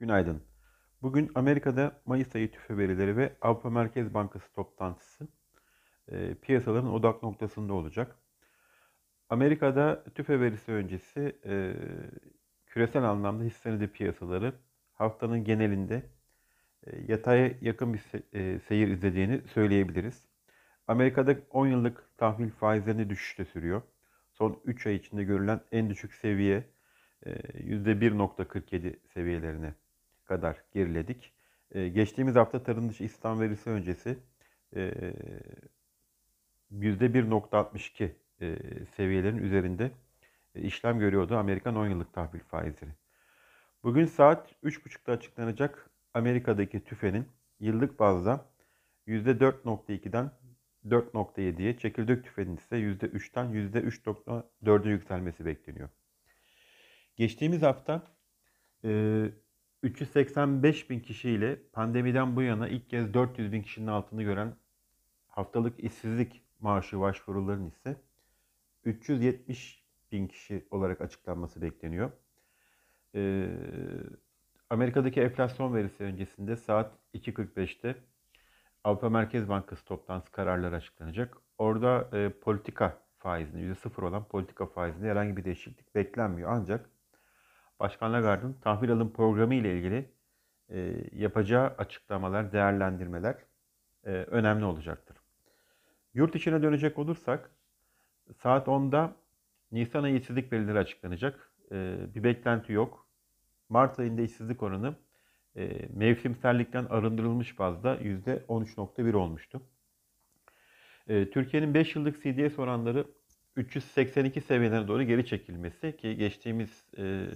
Günaydın. Bugün Amerika'da Mayıs ayı tüfe verileri ve Avrupa Merkez Bankası toplantısı e, piyasaların odak noktasında olacak. Amerika'da tüfe verisi öncesi e, küresel anlamda hisse senedi piyasaları haftanın genelinde e, yataya yakın bir se- e, seyir izlediğini söyleyebiliriz. Amerika'da 10 yıllık tahvil faizlerinde düşüşte sürüyor. Son 3 ay içinde görülen en düşük seviye e, %1.47 seviyelerine kadar geriledik. E, Geçtiğimiz hafta tarım dışı istihdam verisi öncesi e, %1.62 e, seviyelerin üzerinde e, işlem görüyordu Amerikan 10 yıllık tahvil faizleri. Bugün saat 3.30'da açıklanacak Amerika'daki tüfenin yıllık bazda %4.2'den 4.7'ye, çekirdek tüfenin ise %3'ten %3.4'e yükselmesi bekleniyor. Geçtiğimiz hafta e, 385 bin kişiyle pandemiden bu yana ilk kez 400 bin kişinin altını gören haftalık işsizlik maaşı başvurularının ise 370 bin kişi olarak açıklanması bekleniyor. Ee, Amerika'daki enflasyon verisi öncesinde saat 2.45'te Avrupa Merkez Bankası toplantısı kararları açıklanacak. Orada e, politika faizinde %0 olan politika faizinde herhangi bir değişiklik beklenmiyor. Ancak Başkan Lagarde'ın tahvil alım programı ile ilgili e, yapacağı açıklamalar, değerlendirmeler e, önemli olacaktır. Yurt içine dönecek olursak saat 10'da Nisan ayı işsizlik verileri açıklanacak. E, bir beklenti yok. Mart ayında işsizlik oranı e, mevsimsellikten arındırılmış bazda %13.1 olmuştu. E, Türkiye'nin 5 yıllık CDS oranları 382 seviyelerine doğru geri çekilmesi ki geçtiğimiz e,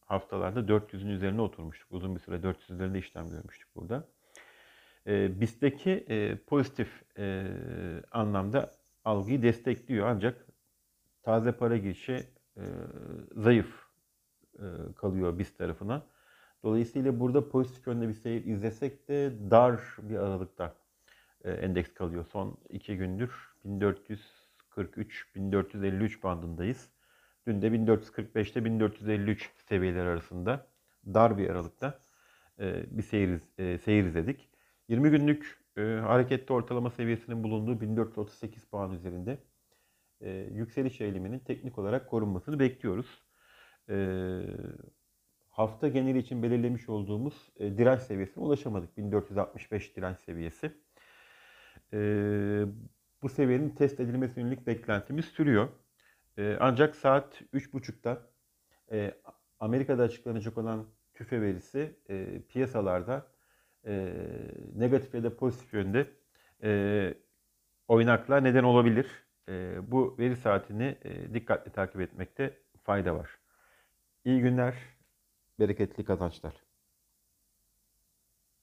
haftalarda 400'ün üzerine oturmuştuk. Uzun bir süre 400 üzerinde işlem görmüştük burada. E, BIST'teki e, pozitif e, anlamda algıyı destekliyor ancak taze para girişi e, zayıf e, kalıyor BIST tarafına. Dolayısıyla burada pozitif yönde bir seyir izlesek de dar bir aralıkta e, endeks kalıyor. Son iki gündür 1443-1453 bandındayız. Dün de 1445'te 1453 seviyeler arasında dar bir aralıkta e, bir seyir, e, seyir izledik. 20 günlük e, hareketli ortalama seviyesinin bulunduğu 1438 puan üzerinde yükseliş eğiliminin teknik olarak korunmasını bekliyoruz. Hafta geneli için belirlemiş olduğumuz direnç seviyesine ulaşamadık. 1465 direnç seviyesi. Bu seviyenin test edilmesi yönelik beklentimiz sürüyor. E, ancak saat 3.30'da e, Amerika'da açıklanacak olan tüfe verisi e, piyasalarda e, negatif ya da pozitif yönde e, oynaklığa neden olabilir. Bu veri saatini e, dikkatli takip etmekte fayda var. İyi günler, bereketli kazançlar.